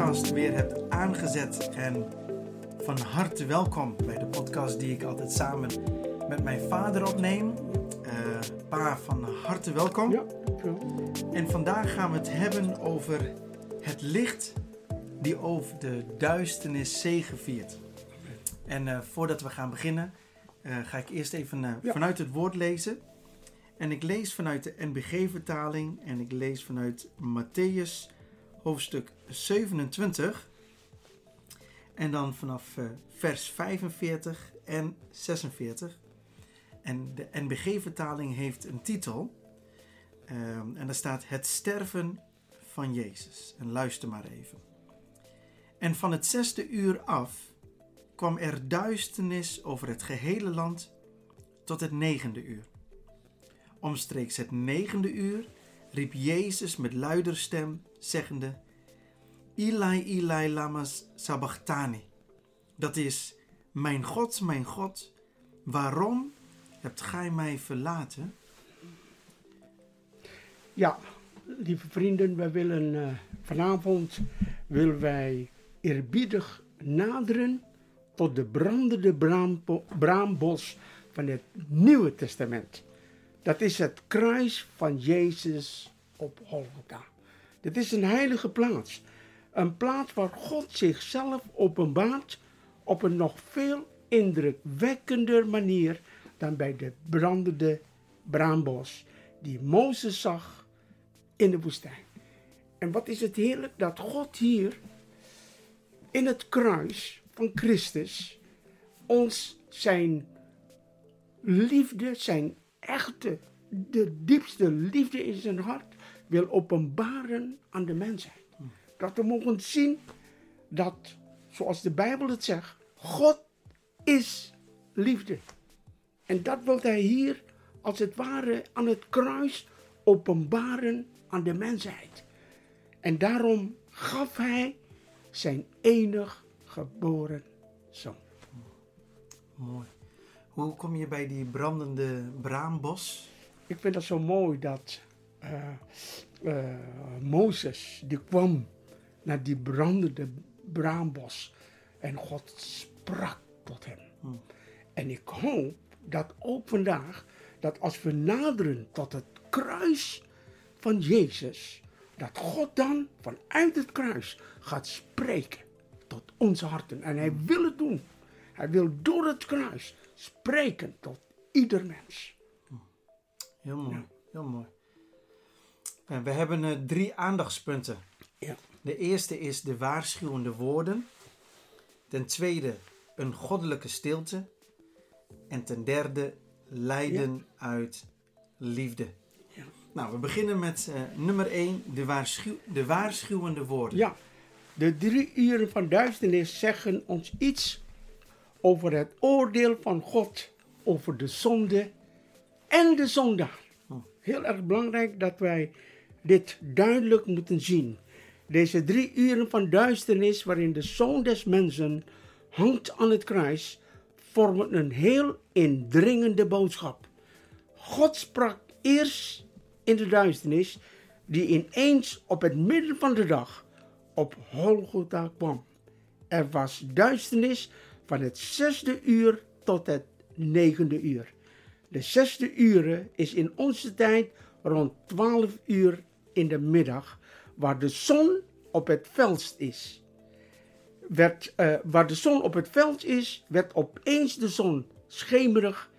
podcast weer hebt aangezet. En van harte welkom bij de podcast die ik altijd samen met mijn vader opneem. Uh, pa, van harte welkom. Ja, En vandaag gaan we het hebben over het licht die over de duisternis zegeviert. En uh, voordat we gaan beginnen, uh, ga ik eerst even ja. vanuit het woord lezen. En ik lees vanuit de NBG-vertaling en ik lees vanuit Matthäus hoofdstuk 27. En dan vanaf uh, vers 45 en 46. En de NBG-vertaling heeft een titel. Um, en daar staat Het sterven van Jezus. En luister maar even. En van het zesde uur af kwam er duisternis over het gehele land tot het negende uur. Omstreeks het negende uur riep Jezus met luider stem, zeggende: Eli, Eli, lama sabachthani. Dat is: Mijn God, mijn God, waarom hebt gij mij verlaten? Ja, lieve vrienden, wij willen uh, vanavond willen wij eerbiedig naderen tot de brandende braambos van het Nieuwe Testament. Dat is het kruis van Jezus op Golgotha. Dit is een heilige plaats. Een plaats waar God zichzelf openbaart op een nog veel indrukwekkender manier dan bij de brandende braambos die Mozes zag in de woestijn. En wat is het heerlijk dat God hier in het kruis van Christus ons zijn liefde, zijn echte, de diepste liefde in zijn hart wil openbaren aan de mensheid. Dat we mogen zien dat, zoals de Bijbel het zegt, God is liefde. En dat wil hij hier, als het ware, aan het kruis openbaren aan de mensheid. En daarom gaf hij zijn enig geboren zoon. Mooi. Hoe kom je bij die brandende braambos? Ik vind dat zo mooi dat uh, uh, Mozes, die kwam naar die brandende braambos en God sprak tot hem. Hmm. En ik hoop dat ook vandaag, dat als we naderen tot het kruis van Jezus, dat God dan vanuit het kruis gaat spreken tot onze harten. En hij wil het doen. Hij wil door het kruis spreken tot ieder mens. Heel mooi, heel mooi. En we hebben uh, drie aandachtspunten. Ja. De eerste is de waarschuwende woorden. Ten tweede een goddelijke stilte. En ten derde lijden uit liefde. Ja. Nou, we beginnen met uh, nummer 1, de, waarschuw, de waarschuwende woorden. Ja, de drie uren van duisternis zeggen ons iets over het oordeel van God over de zonde en de zondaar. Heel erg belangrijk dat wij dit duidelijk moeten zien. Deze drie uren van duisternis waarin de zoon des mensen hangt aan het kruis, vormen een heel indringende boodschap. God sprak eerst in de duisternis, die ineens op het midden van de dag op Golgotha kwam. Er was duisternis van het zesde uur tot het negende uur. De zesde uren is in onze tijd rond 12 uur in de middag, waar de zon op het veld is. Werd, uh, waar de zon op het veld is, werd opeens de zon schemerig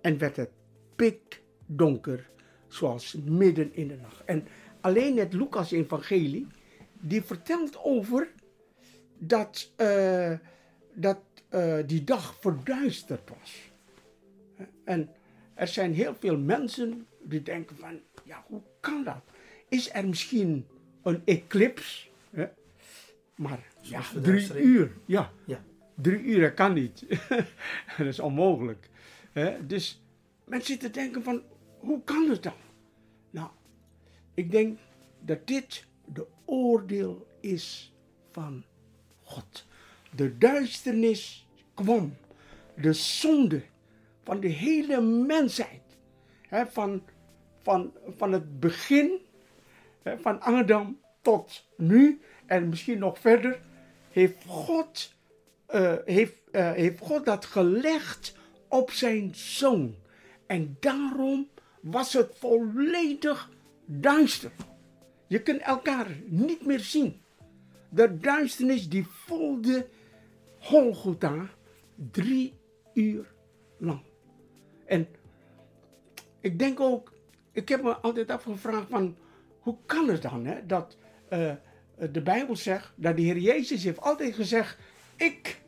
en werd het pikdonker, zoals midden in de nacht. En alleen het Lucas-evangelie, die vertelt over dat, uh, dat uh, die dag verduisterd was. En er zijn heel veel mensen die denken van, ja, hoe kan dat? Is er misschien een eclipse? Maar ja, drie uur, ja. ja. Drie uur, kan niet. dat is onmogelijk. Hè? Dus mensen zitten denken van, hoe kan het dan? Nou, ik denk dat dit de oordeel is van God. De duisternis kwam. De zonde van de hele mensheid. He, van, van, van het begin, van Adam tot nu. en misschien nog verder, heeft God, eh, heeft, eh, heeft God dat gelegd op zijn zoon. En daarom was het volledig duister. Je kunt elkaar niet meer zien. De duisternis die volgde Golgotha drie uur lang. En ik denk ook, ik heb me altijd afgevraagd van, hoe kan het dan hè, dat uh, de Bijbel zegt, dat de Heer Jezus heeft altijd gezegd, ik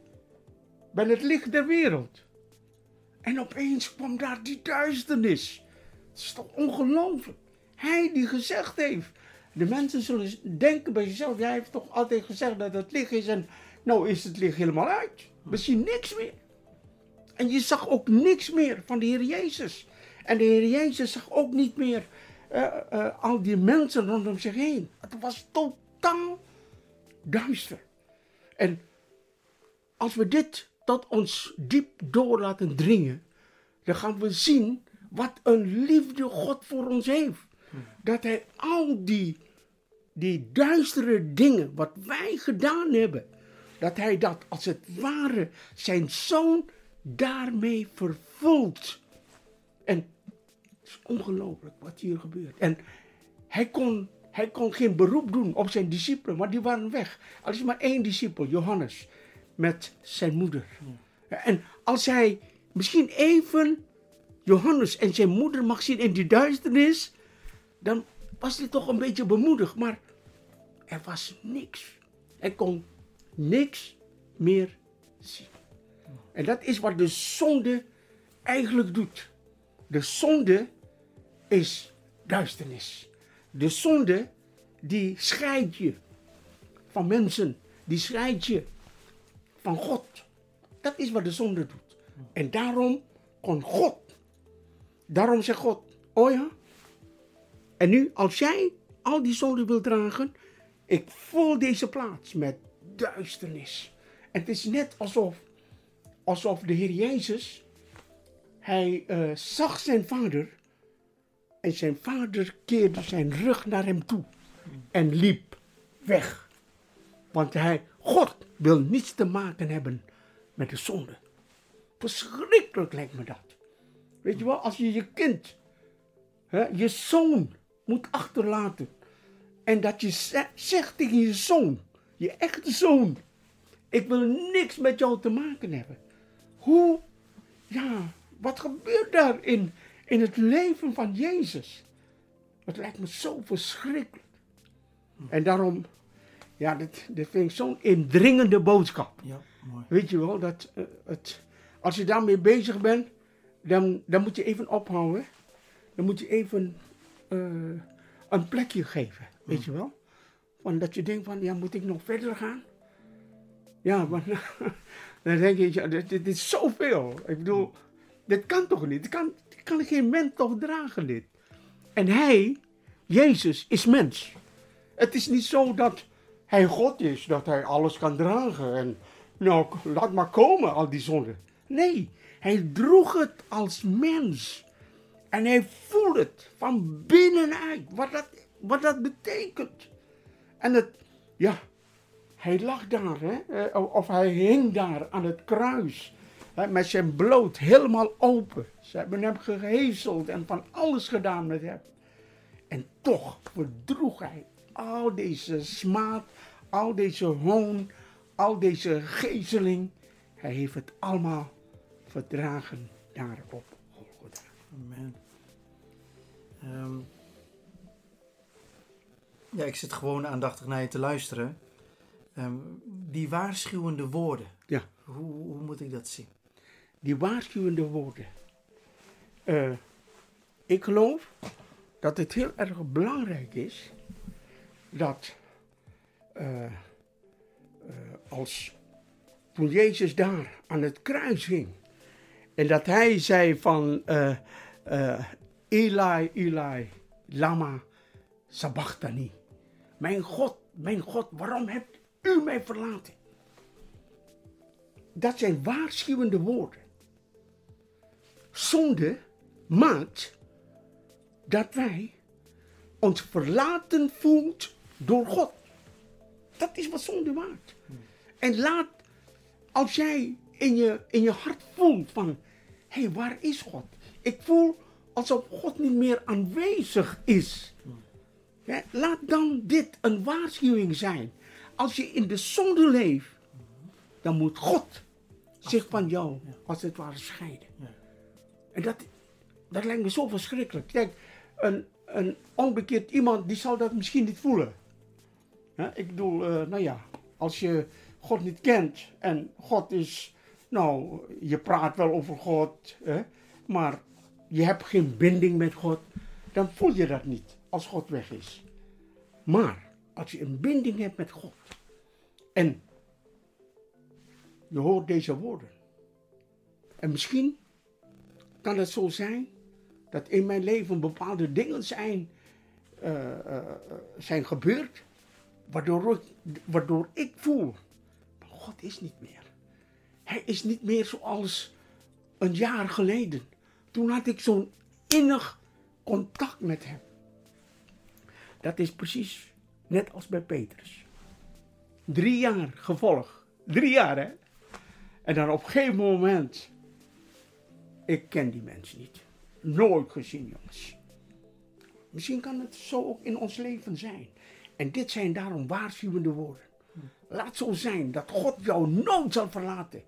ben het licht der wereld. En opeens kwam daar die duisternis. Het is toch ongelooflijk. Hij die gezegd heeft. De mensen zullen denken bij zichzelf, jij heeft toch altijd gezegd dat het licht is en nou is het licht helemaal uit. We zien niks meer. En je zag ook niks meer van de Heer Jezus. En de Heer Jezus zag ook niet meer uh, uh, al die mensen rondom zich heen. Het was totaal duister. En als we dit tot ons diep door laten dringen, dan gaan we zien wat een liefde God voor ons heeft. Dat Hij al die, die duistere dingen, wat wij gedaan hebben, dat Hij dat als het ware zijn zoon daarmee vervult. En het is ongelooflijk wat hier gebeurt. En hij kon, hij kon geen beroep doen op zijn discipelen, maar die waren weg. Er is maar één discipel, Johannes, met zijn moeder. En als hij misschien even Johannes en zijn moeder mag zien in die duisternis, dan was hij toch een beetje bemoedigd. Maar er was niks. Hij kon niks meer zien. En dat is wat de zonde eigenlijk doet. De zonde is duisternis. De zonde die scheidt je van mensen. Die scheidt je van God. Dat is wat de zonde doet. En daarom kon God. Daarom zegt God, oh ja. En nu, als jij al die zonde wil dragen, ik vul deze plaats met duisternis. Het is net alsof, alsof de Heer Jezus, hij uh, zag zijn vader en zijn vader keerde zijn rug naar hem toe en liep weg. Want hij, God wil niets te maken hebben met de zonde. Verschrikkelijk lijkt me dat. Weet je wel, als je je kind, hè, je zoon moet achterlaten. En dat je zegt tegen je zoon, je echte zoon, ik wil niks met jou te maken hebben. Hoe, ja, wat gebeurt daar in, in het leven van Jezus? Het lijkt me zo verschrikkelijk. En daarom, ja, dit, dit vind ik zo'n indringende boodschap. Ja, mooi. Weet je wel, dat uh, het, als je daarmee bezig bent, dan, dan moet je even ophouden. Dan moet je even uh, een plekje geven, weet je wel. Van dat je denkt van, ja, moet ik nog verder gaan? Ja, maar dan denk je, dit, is zoveel. Ik bedoel, dit kan toch niet? Dit kan, kan geen mens toch dragen, dit? En hij, Jezus, is mens. Het is niet zo dat hij God is, dat hij alles kan dragen. En nou, laat maar komen, al die zonde. Nee, hij droeg het als mens. En hij voelt het van binnenuit, wat dat, wat dat betekent. En het, ja, hij lag daar, hè? Eh, of hij hing daar aan het kruis. Hè? Met zijn bloot helemaal open. Ze hebben hem gehezeld en van alles gedaan met hem. En toch verdroeg hij al deze smaad, al deze hoon, al deze gezeling. Hij heeft het allemaal verdragen daar op Golgotha. Amen. Um, ja, ik zit gewoon aandachtig naar je te luisteren. Um, die waarschuwende woorden. Ja. Hoe, hoe, moet ik dat zien? Die waarschuwende woorden. Uh, ik geloof dat het heel erg belangrijk is dat uh, uh, als toen Jezus daar aan het kruis hing en dat hij zei van Eli, Eli, lama sabachthani. Mijn God, mijn God, waarom hebt u mij verlaten? Dat zijn waarschuwende woorden. Zonde maakt dat wij ons verlaten voelt door God. dat is wat zonde maakt. En laat, als jij in je, in je hart voelt van, hé, hey, waar is God? Ik voel alsof God niet meer aanwezig is. Laat dan dit een waarschuwing zijn. Als je in de zonde leeft, dan moet God zich van jou als het ware scheiden. En dat, dat lijkt me zo verschrikkelijk. Kijk, een, een onbekeerd iemand die zal dat misschien niet voelen. ik bedoel, uh, nou ja, als je God niet kent en God is, nou, je praat wel over God, hè, maar je hebt geen binding met God, dan voel je dat niet als God weg is. Maar als je een binding hebt met God en je hoort deze woorden. En misschien kan het zo zijn dat in mijn leven bepaalde dingen zijn, uh, uh, zijn gebeurd, waardoor ik, waardoor ik voel, God is niet meer. Hij is niet meer zoals een jaar geleden. Toen had ik zo'n innig contact met hem. Dat is precies net als bij Petrus. Drie jaar gevolg. Drie jaar, hè? En dan op een gegeven moment. Ik ken die mensen niet. Nooit gezien, jongens. Misschien kan het zo ook in ons leven zijn. En dit zijn daarom waarschuwende woorden. Laat zo zijn dat God jou nooit zal verlaten.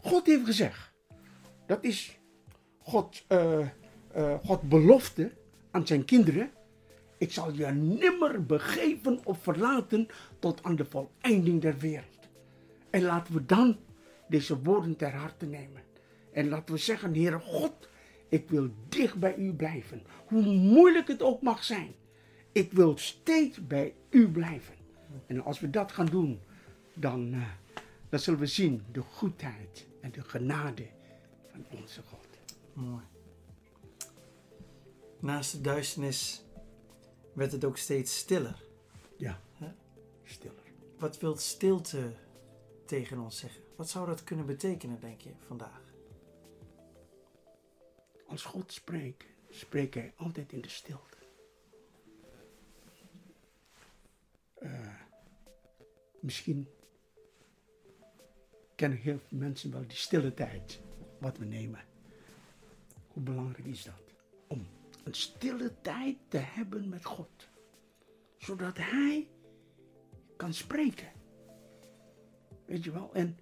God heeft gezegd. Dat is God, uh, uh, God belofte aan zijn kinderen. Ik zal je nimmer begeven of verlaten tot aan de voleinding der wereld. En laten we dan deze woorden ter harte nemen. En laten we zeggen, Heere God, ik wil dicht bij u blijven. Hoe moeilijk het ook mag zijn. Ik wil steeds bij u blijven. En als we dat gaan doen, dan, uh, dan zullen we zien de goedheid en de genade van onze God. Mooi. Naast de duisternis werd het ook steeds stiller. Ja, stiller. Wat wil stilte tegen ons zeggen? Wat zou dat kunnen betekenen, denk je, vandaag? Als God spreekt, spreekt Hij altijd in de stilte. Uh, misschien kennen heel veel mensen wel die stille tijd, wat we nemen. Hoe belangrijk is dat? Om een stille tijd te hebben met God. Zodat Hij kan spreken. Weet je wel? En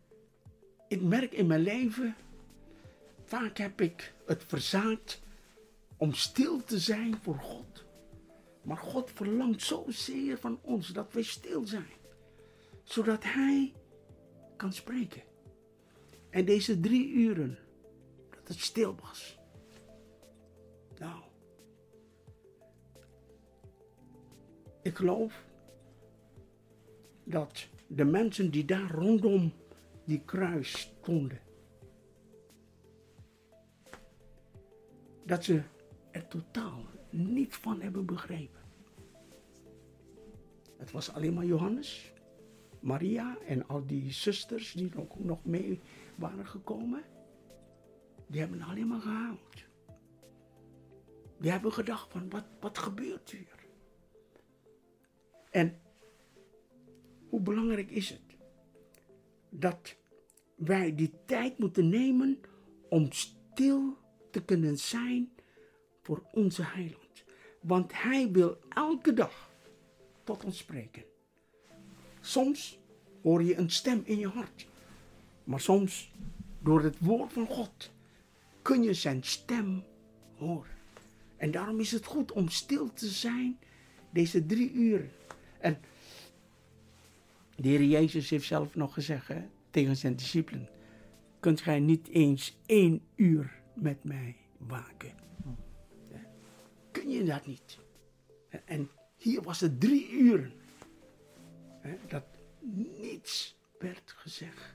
ik merk in mijn leven, vaak heb ik het verzaakt om stil te zijn voor God. Maar God verlangt zozeer van ons dat wij stil zijn. Zodat Hij kan spreken. En deze drie uren, dat het stil was. Nou, ik geloof dat de mensen die daar rondom die kruis stonden, dat ze er totaal niets van hebben begrepen. Het was alleen maar Johannes, Maria en al die zusters die ook nog mee waren gekomen. Die hebben alleen maar gehaald. Die hebben gedacht van wat, wat gebeurt hier? En hoe belangrijk is het dat wij die tijd moeten nemen om stil te kunnen zijn voor onze heiland. Want hij wil elke dag tot ons spreken. Soms hoor je een stem in je hart. Maar soms, door het woord van God, kun je zijn stem horen. En daarom is het goed om stil te zijn deze drie uren. En de Heer Jezus heeft zelf nog gezegd tegen zijn discipelen: Kunt gij niet eens één uur met mij waken? Kun je dat niet? En hier was het drie uren. Dat niets werd gezegd.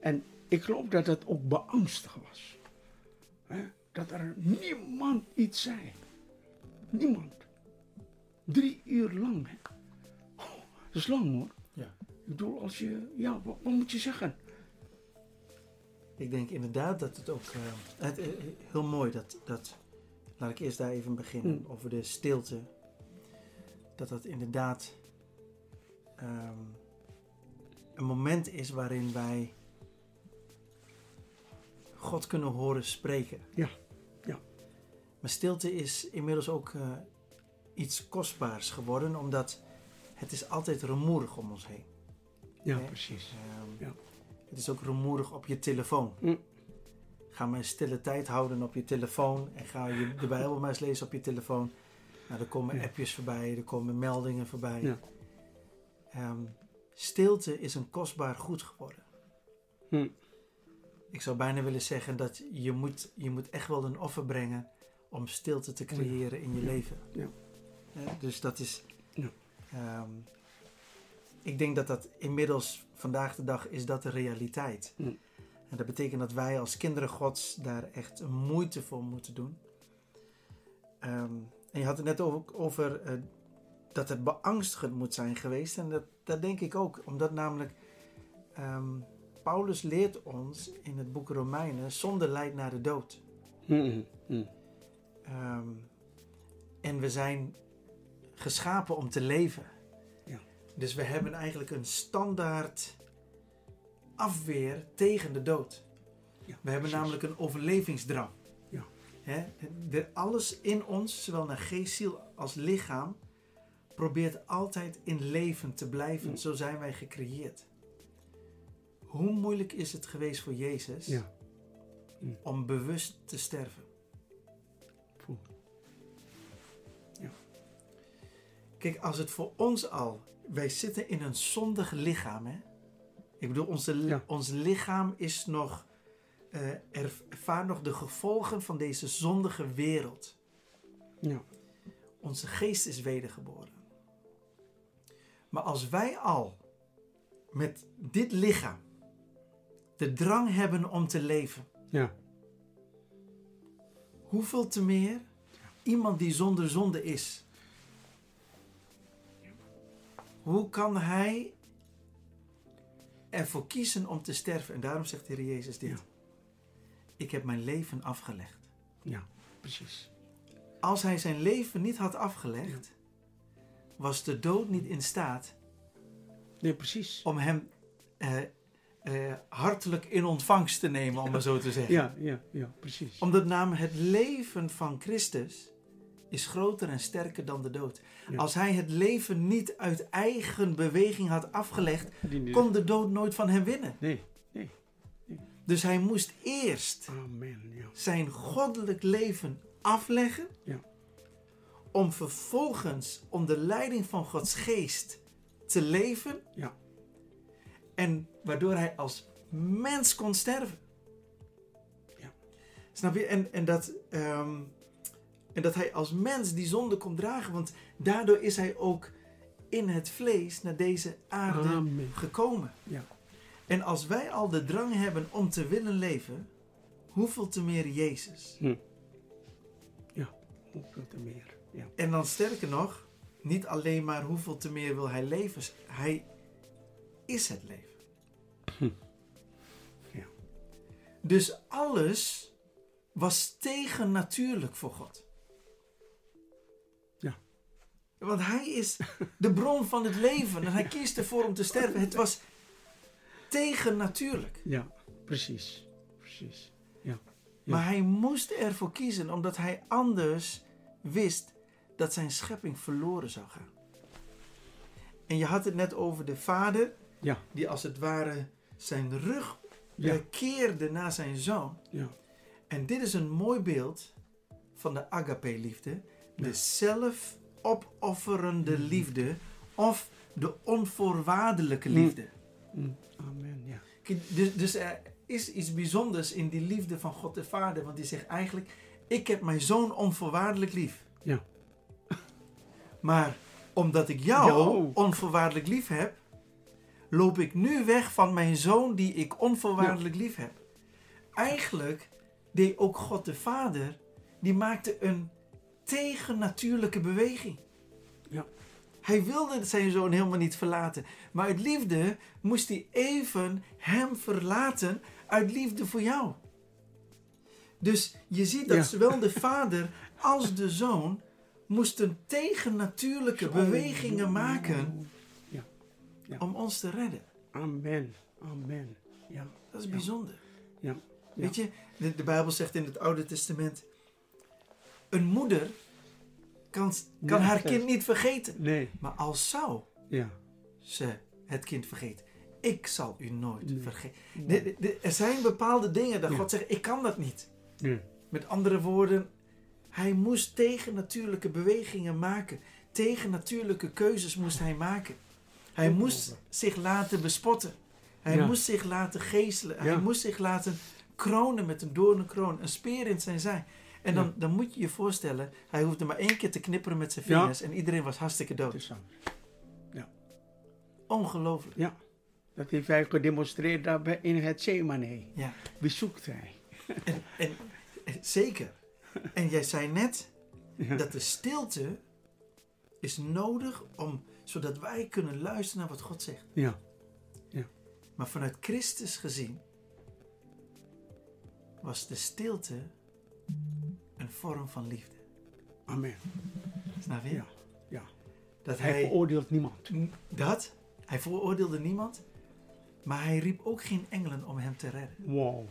En ik geloof dat het ook beangstig was. Dat er niemand iets zei. Niemand. Drie uur lang. Hè? Dat is lang hoor. Ja. Ik bedoel, als je, ja, wat, wat moet je zeggen? Ik denk inderdaad dat het ook uh, het, uh, heel mooi dat, dat, laat ik eerst daar even beginnen, Mm. over de stilte. Dat dat inderdaad, ehm, een moment is waarin wij God kunnen horen spreken. Ja, ja. Maar stilte is inmiddels ook eh, iets kostbaars geworden, omdat het is altijd rumoerig om ons heen. Ja, Hè? precies. Ehm, Ja. Het is ook rumoerig op je telefoon. Mm. Ga maar een stille tijd houden op je telefoon en ga je de Bijbel maar eens lezen op je telefoon. Nou, er komen Ja. appjes voorbij, er komen meldingen voorbij. Ja. Ehm, stilte is een kostbaar goed geworden. Hm. Ik zou bijna willen zeggen dat je moet, je moet echt wel een offer brengen om stilte te creëren in je leven. Ja. Dus dat is. Ehm, ik denk dat dat inmiddels vandaag de dag is dat de realiteit. Hm. En dat betekent dat wij als kinderen Gods daar echt moeite voor moeten doen. Ehm, en je had het net over, over eh, dat het beangstigend moet zijn geweest. En dat, dat denk ik ook. Omdat namelijk ehm, Paulus leert ons in het boek Romeinen, zonde leidt naar de dood. Hm, hm. Ehm, en we zijn geschapen om te leven. Ja. Dus we hebben eigenlijk een standaard afweer tegen de dood. Ja, We hebben precies. namelijk een overlevingsdrang. Ja. De, alles in ons, zowel naar geest, ziel als lichaam, probeert altijd in leven te blijven. Ja. Zo zijn wij gecreëerd. Hoe moeilijk is het geweest voor Jezus Ja. om bewust te sterven? Kijk, als het voor ons al, wij zitten in een zondig lichaam, hè? Ik bedoel, onze, Ja. ons lichaam is nog, eh, ervaart nog de gevolgen van deze zondige wereld. Ja. Onze geest is wedergeboren. Maar als wij al met dit lichaam de drang hebben om te leven, Ja. hoeveel te meer iemand die zonder zonde is? Hoe kan hij ervoor kiezen om te sterven? En daarom zegt de Heer Jezus dit. Ja. Ik heb mijn leven afgelegd. Ja. Precies. Als hij zijn leven niet had afgelegd, was de dood niet in staat Nee, precies. om hem eh, eh, hartelijk in ontvangst te nemen, om maar zo te zeggen. Ja, ja, ja, precies. Omdat namelijk het leven van Christus is groter en sterker dan de dood. Ja. Als hij het leven niet uit eigen beweging had afgelegd, kon de dood nooit van hem winnen. Nee, nee. Dus hij moest eerst Amen. Ja. zijn goddelijk leven afleggen. Ja. Om vervolgens onder leiding van Gods geest te leven. Ja. En waardoor hij als mens kon sterven. Ja. Snap je? En, en, dat, ehm, en dat hij als mens die zonde kon dragen. Want daardoor is hij ook in het vlees naar deze aarde Amen. gekomen. Ja. En als wij al de drang hebben om te willen leven, hoeveel te meer Jezus? Hm. Ja, hoeveel te meer. Ja. En dan sterker nog, niet alleen maar hoeveel te meer wil hij leven, hij is het leven. Ja. Dus alles was tegennatuurlijk voor God. Want hij is de bron van het leven en hij kiest ervoor om te sterven. Het was tegennatuurlijk. Ja, precies. Precies. Ja. Maar hij moest ervoor kiezen omdat hij anders wist dat zijn schepping verloren zou gaan. En je had het net over de vader Ja. die als het ware zijn rug Ja. keerde naar zijn zoon. Ja. En dit is een mooi beeld van de agape-liefde. De Ja. Zelfopofferende liefde of de onvoorwaardelijke Mm. liefde. Hm. Amen. Ja. Dus, dus er is iets bijzonders in die liefde van God de Vader. Want die zegt eigenlijk, ik heb mijn zoon onvoorwaardelijk lief. Ja. Maar omdat ik jou Jou. onvoorwaardelijk lief heb, loop ik nu weg van mijn zoon die ik onvoorwaardelijk lief heb. Eigenlijk deed ook God de Vader, die maakte een tegennatuurlijke beweging. Ja. Hij wilde zijn zoon helemaal niet verlaten. Maar uit liefde moest hij even hem verlaten uit liefde voor jou. Dus je ziet dat Ja. zowel de vader als de zoon moesten tegennatuurlijke Zo. bewegingen maken Ja. Ja. om ons te redden. Amen. Amen. Ja. Dat is bijzonder. Ja. Weet je, de, de Bijbel zegt in het Oude Testament: een moeder kan, kan haar kind niet vergeten. Nee. Maar als zou Ja. ze het kind vergeten, ik zal u nooit Nee. vergeten. Er zijn bepaalde dingen dat Ja. God zegt: ik kan dat niet. Met andere woorden, hij moest tegennatuurlijke bewegingen maken. Tegennatuurlijke keuzes moest hij maken. Hij moest zich laten bespotten. Hij Ja. moest zich laten geestelen. Hij moest zich laten kronen met een doornenkroon. Een speer in zijn zij. En dan, Ja. dan moet je je voorstellen, hij hoefde maar één keer te knipperen met zijn Ja. vingers en iedereen was hartstikke dood. anders. Ongelooflijk. Ja. Dat heeft hij gedemonstreerd daarbij in het Zemane. Ja. Bezoekt hij. En, en, en zeker. En jij zei net Ja. dat de stilte is nodig om, zodat wij kunnen luisteren naar wat God zegt. Ja. Maar vanuit Christus gezien was de stilte een vorm van liefde. Amen. Snap je? Ja. Ja. Dat Hij hij, veroordeelt niemand. dat, hij veroordeelde niemand, maar hij riep ook geen engelen om hem te redden. Wow.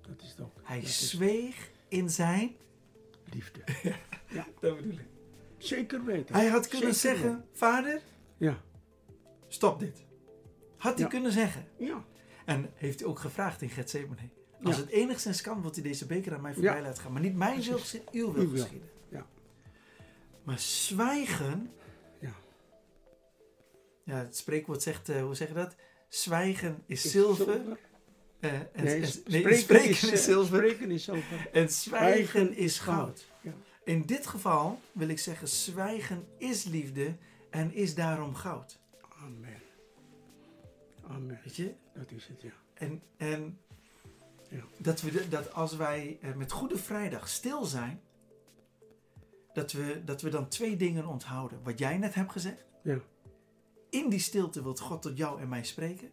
Dat is ook. Hij dat is zweeg in zijn. liefde. Dat bedoel ik. Zeker weten. Hij had kunnen Zeker zeggen: Vader, Ja. stop dit. Had hij Ja. kunnen zeggen. Ja. En heeft hij ook gevraagd in Gethsemane. Als Ja. het enigszins kan, wilt hij deze beker aan mij voorbij laten gaan. Maar niet mijn wil geschieden, uw wil geschieden. Ja. Maar zwijgen... Ja. Ja, het spreekwoord zegt, eh, hoe zeg je dat? Zwijgen is Is zilver. eh, en, Nee, en- s- nee, spreken, is, eh, zilver. Spreken is zilver. En zwijgen Zwijgen is goud. Ja. In dit geval wil ik zeggen, zwijgen is liefde en is daarom goud. Amen. Amen. Weet je? Dat is het, ja. En, en. Dat, we, de- dat als wij eh, met Goede Vrijdag stil zijn, dat we, dat we dan twee dingen onthouden. Wat jij net hebt gezegd. Ja. In die stilte wil God tot jou en mij spreken.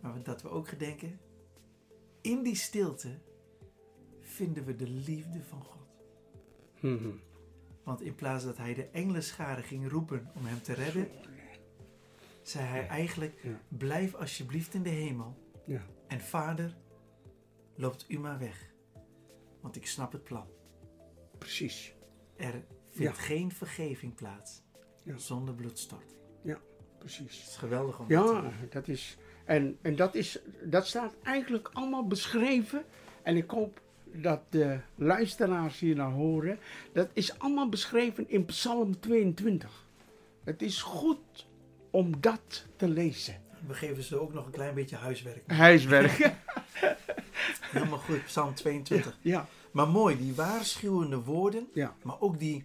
Maar dat we ook gedenken. In die stilte vinden we de liefde van God. Mhm. Want in plaats dat hij de engelenscharen ging roepen om hem te redden, zei hij eigenlijk: Ja. Blijf alsjeblieft in de hemel. Ja. En vader, loopt u maar weg. Want ik snap het plan. Precies. Er vindt Ja. geen vergeving plaats Ja. zonder bloedstorting. Precies. Het is geweldig om dat te Ja, dat is. En, en dat, is, dat staat eigenlijk allemaal beschreven. En ik hoop dat de luisteraars hier naar horen. Dat is allemaal beschreven in Psalm 22. Het is goed om dat te lezen. We geven ze ook nog een klein beetje huiswerk. Huiswerk. Helemaal goed, Psalm 22. ja, Maar mooi, die waarschuwende woorden, ja, maar ook die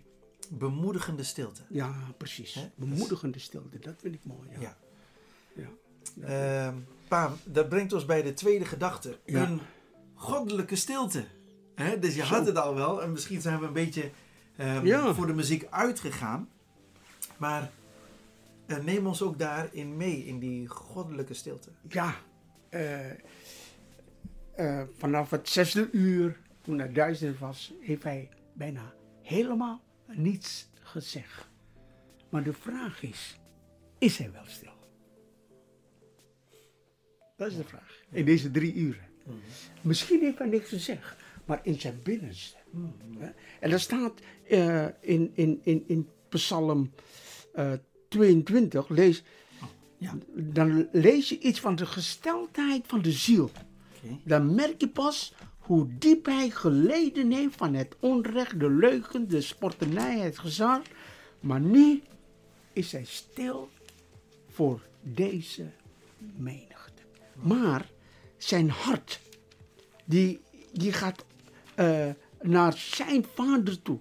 bemoedigende stilte. ja, precies. Bemoedigende stilte, dat vind ik mooi. Ja. Ja. Ja. Ehm, Paam, dat brengt ons bij de tweede gedachte. Een goddelijke stilte. Hè, dus je Zo. had het al wel. En misschien zijn we een beetje ehm, voor de muziek uitgegaan. Maar eh, neem ons ook daarin mee, in die goddelijke stilte. Ja, eh, eh, vanaf het zesde uur, toen het duister was, heeft hij bijna helemaal niets gezegd. Maar de vraag is, is hij wel stil? Dat is de vraag. In deze drie uren. Misschien heeft hij niks gezegd, maar in zijn binnenste. Hè? En dat staat eh, in, in, in, in Psalm eh, 22, lees, Ja. dan lees je iets van de gesteldheid van de ziel. Dan merk je pas hoe diep hij geleden heeft van het onrecht, de leugen, de spotternij, het gezag. Maar nu is hij stil voor deze menigte. Maar zijn hart, die, die gaat eh, naar zijn vader toe.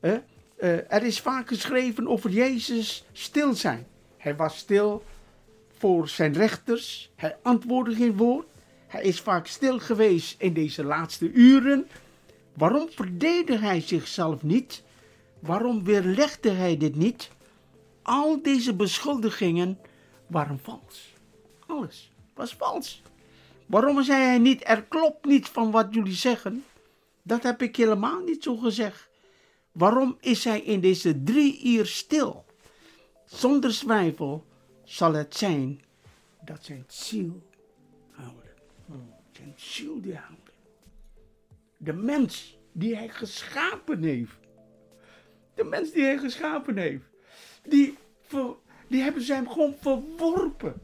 Eh, eh, er is vaak geschreven over Jezus stil zijn. Hij was stil voor zijn rechters. Hij antwoordde geen woord. Hij is vaak stil geweest in deze laatste uren. Waarom verdedigde hij zichzelf niet? Waarom weerlegde hij dit niet? Al deze beschuldigingen waren vals. Alles was vals. Waarom zei hij niet, er klopt niet van wat jullie zeggen? Dat heb ik helemaal niet zo gezegd. Waarom is hij in deze drie uur stil? Zonder twijfel zal het zijn dat zijn ziel houden. Zijn ziel die houden. De mens die hij geschapen heeft. De mens die hij geschapen heeft. Die, die hebben ze hem gewoon verworpen.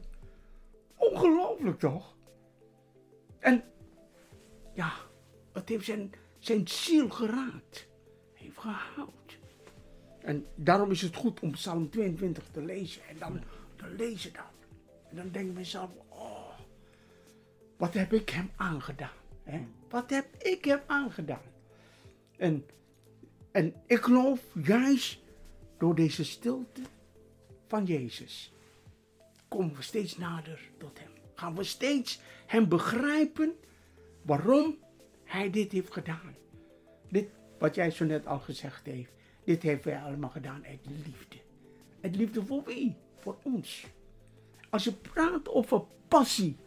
Ongelooflijk toch? En ja, het heeft zijn, zijn ziel geraakt. Gehouden. En daarom is het goed om Psalm 22 te lezen. En dan te lezen dat. En dan denk ik mezelf, oh, wat heb ik hem aangedaan? Hè? Wat heb ik hem aangedaan? En, en ik geloof juist door deze stilte van Jezus komen we steeds nader tot hem. Gaan we steeds hem begrijpen waarom hij dit heeft gedaan. Dit, wat jij zo net al gezegd heeft, dit heeft hij allemaal gedaan uit liefde. Uit liefde voor wie? Voor ons. Als je praat over passie,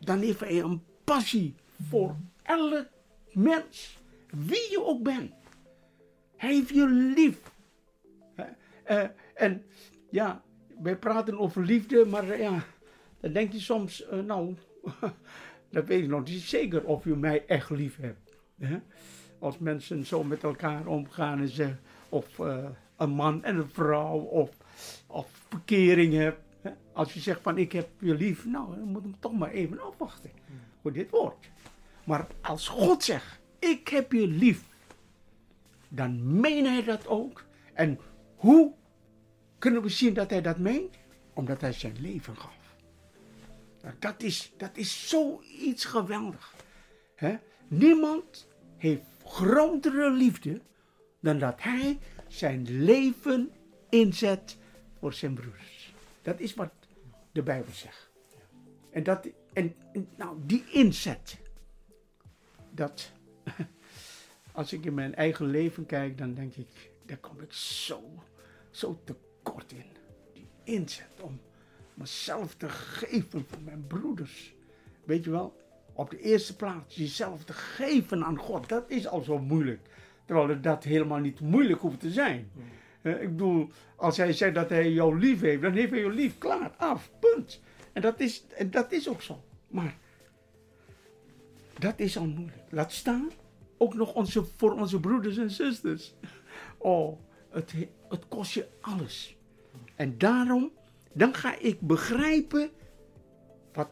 dan heeft hij een passie voor elk mens, wie je ook bent. Hij heeft je lief. Eh, en ja, wij praten over liefde, maar ja, dan denk je soms, eh, nou, dan weet ik nog niet zeker of je mij echt lief hebt. Als mensen zo met elkaar omgaan en ze, of eh, een man en een vrouw, of, of verkering hebt. Hè? Als je zegt van ik heb je lief, nou, dan moet ik toch maar even afwachten voor dit woord. Maar als God zegt, ik heb je lief, dan meen hij dat ook. En hoe kunnen we zien dat hij dat meent? Omdat hij zijn leven gaf. Nou, dat, is, dat is zoiets geweldig. Niemand heeft grotere liefde dan dat hij zijn leven inzet voor zijn broers. Dat is wat de Bijbel zegt. En, dat, en nou, die inzet, dat, als ik in mijn eigen leven kijk, dan denk ik, daar kom ik zo, zo tekort in. Die inzet om mezelf te geven voor mijn broeders. Weet je wel, op de eerste plaats jezelf te geven aan God, dat is al zo moeilijk. Terwijl dat helemaal niet moeilijk hoeft te zijn. Eh, ik bedoel, als hij zegt dat hij jou lief heeft, dan heeft hij jou lief. Klaar, af, punt. En dat is, en dat is ook zo. Maar dat is al moeilijk. Laat staan, ook nog onze, voor onze broeders en zusters. Oh, het, het kost je alles. En daarom, dan ga ik begrijpen, wat,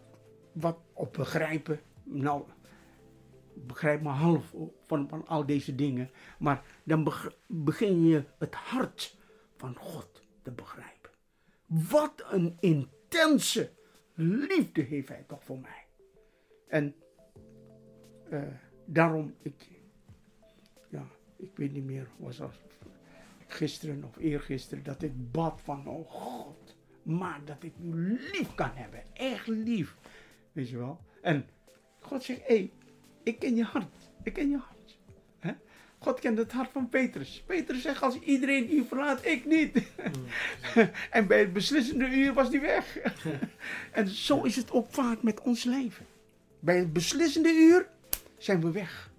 wat op begrijpen, nou, begrijp maar half van, van al deze dingen. Maar dan beg- begin je het hart van God te begrijpen. Wat een intense liefde heeft hij toch voor mij. En eh, daarom, ik, ja, ik weet niet meer, was gisteren of eergisteren, dat ik bad van, oh God, maar dat ik u lief kan hebben. Echt lief. Weet je wel? En God zegt, hé, hey, ik ken je hart. Ik ken je hart. God kent het hart van Petrus. Petrus zegt, als iedereen u verlaat, ik niet. en bij het beslissende uur was hij weg. en zo is het ook vaak met ons leven. Bij het beslissende uur zijn we weg.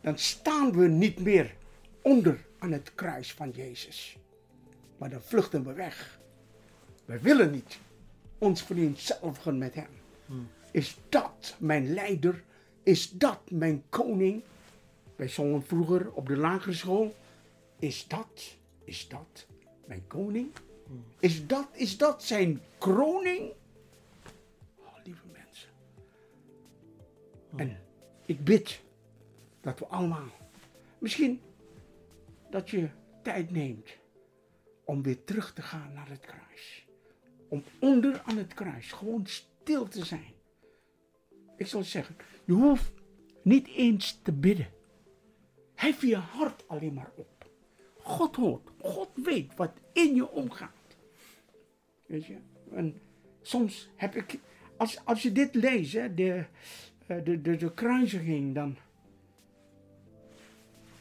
Dan staan we niet meer onder aan het kruis van Jezus. Maar dan vluchten we weg. We willen niet ons vereenzelvigen met Hem. Is dat mijn leider? Is dat mijn koning? Wij zongen vroeger op de lagere school. Is dat, is dat mijn koning? Is dat, is dat zijn kroning? Oh, lieve mensen. En ik bid dat we allemaal, misschien dat je tijd neemt om weer terug te gaan naar het kruis. Om onder aan het kruis gewoon stil te zijn. Ik zal zeggen, je hoeft niet eens te bidden. Hef je hart alleen maar op. God hoort, God weet wat in je omgaat. Weet je? En soms heb ik, als, als je dit leest, hè, de, eh, de, de, de kruisiging, dan.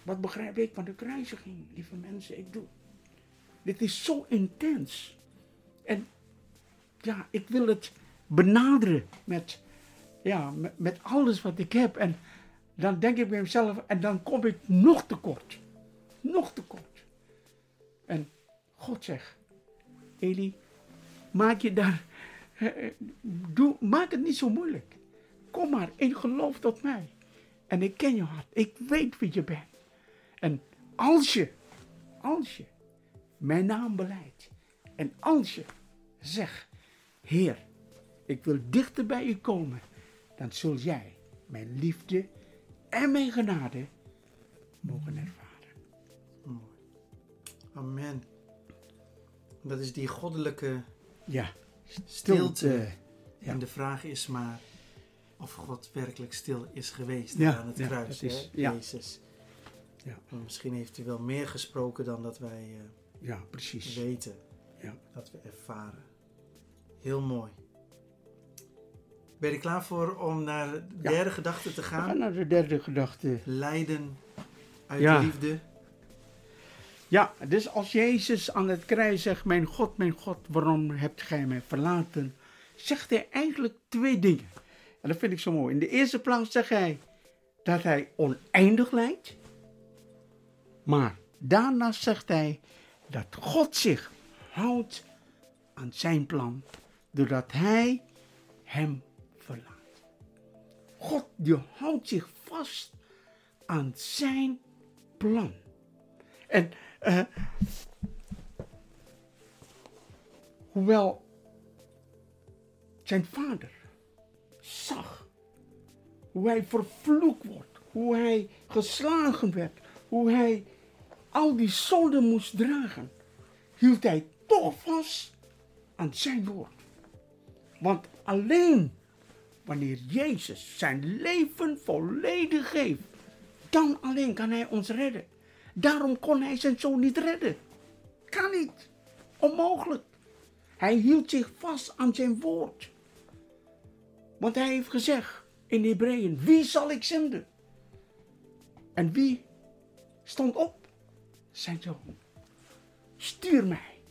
Wat begrijp ik van de kruisiging, lieve mensen? Ik doe. Dit is zo intens. En ja, ik wil het benaderen met, ja, met, alles wat ik heb. En dan denk ik bij mezelf, en dan kom ik nog tekort. Nog tekort. En God zegt, Eli, maak je daar, eh, eh, doe, maak het niet zo moeilijk. Kom maar in geloof tot mij. En ik ken je hart. Ik weet wie je bent. En als je, als je mijn naam beleidt. En als je zegt, Heer, ik wil dichter bij u komen. Dan zul jij mijn liefde en mijn genade mogen ervaren. Amen. Dat is die goddelijke Ja, stilte. ja. En de vraag is maar of God werkelijk stil is geweest Ja, aan het ja, kruis, dat is-. Jezus. Ja. En misschien heeft hij wel meer gesproken dan dat wij eh, Ja, precies. weten, Ja. dat we ervaren. Heel mooi. Ben je er klaar voor om naar de Ja. derde gedachte te We gaan gaan? naar de derde gedachte. Lijden uit Ja. liefde. Ja, dus als Jezus aan het kruis zegt, mijn God, mijn God, waarom hebt gij mij verlaten? Zegt hij eigenlijk twee dingen. En dat vind ik zo mooi. In de eerste plaats zegt hij dat hij oneindig lijdt. Maar daarna zegt hij dat God zich houdt aan zijn plan, doordat hij hem. God die houdt zich vast aan zijn plan. En eh, hoewel zijn vader zag hoe hij vervloekt wordt, hoe hij geslagen werd, hoe hij al die zonden moest dragen, hield hij toch vast aan zijn woord. Want alleen wanneer Jezus zijn leven volledig geeft, dan alleen kan hij ons redden. Daarom kon hij zijn zoon niet redden. Kan niet. Onmogelijk. Hij hield zich vast aan zijn woord. Want hij heeft gezegd in Hebreeën, wie zal ik zenden? En wie stond op? Zijn zoon. Stuur mij.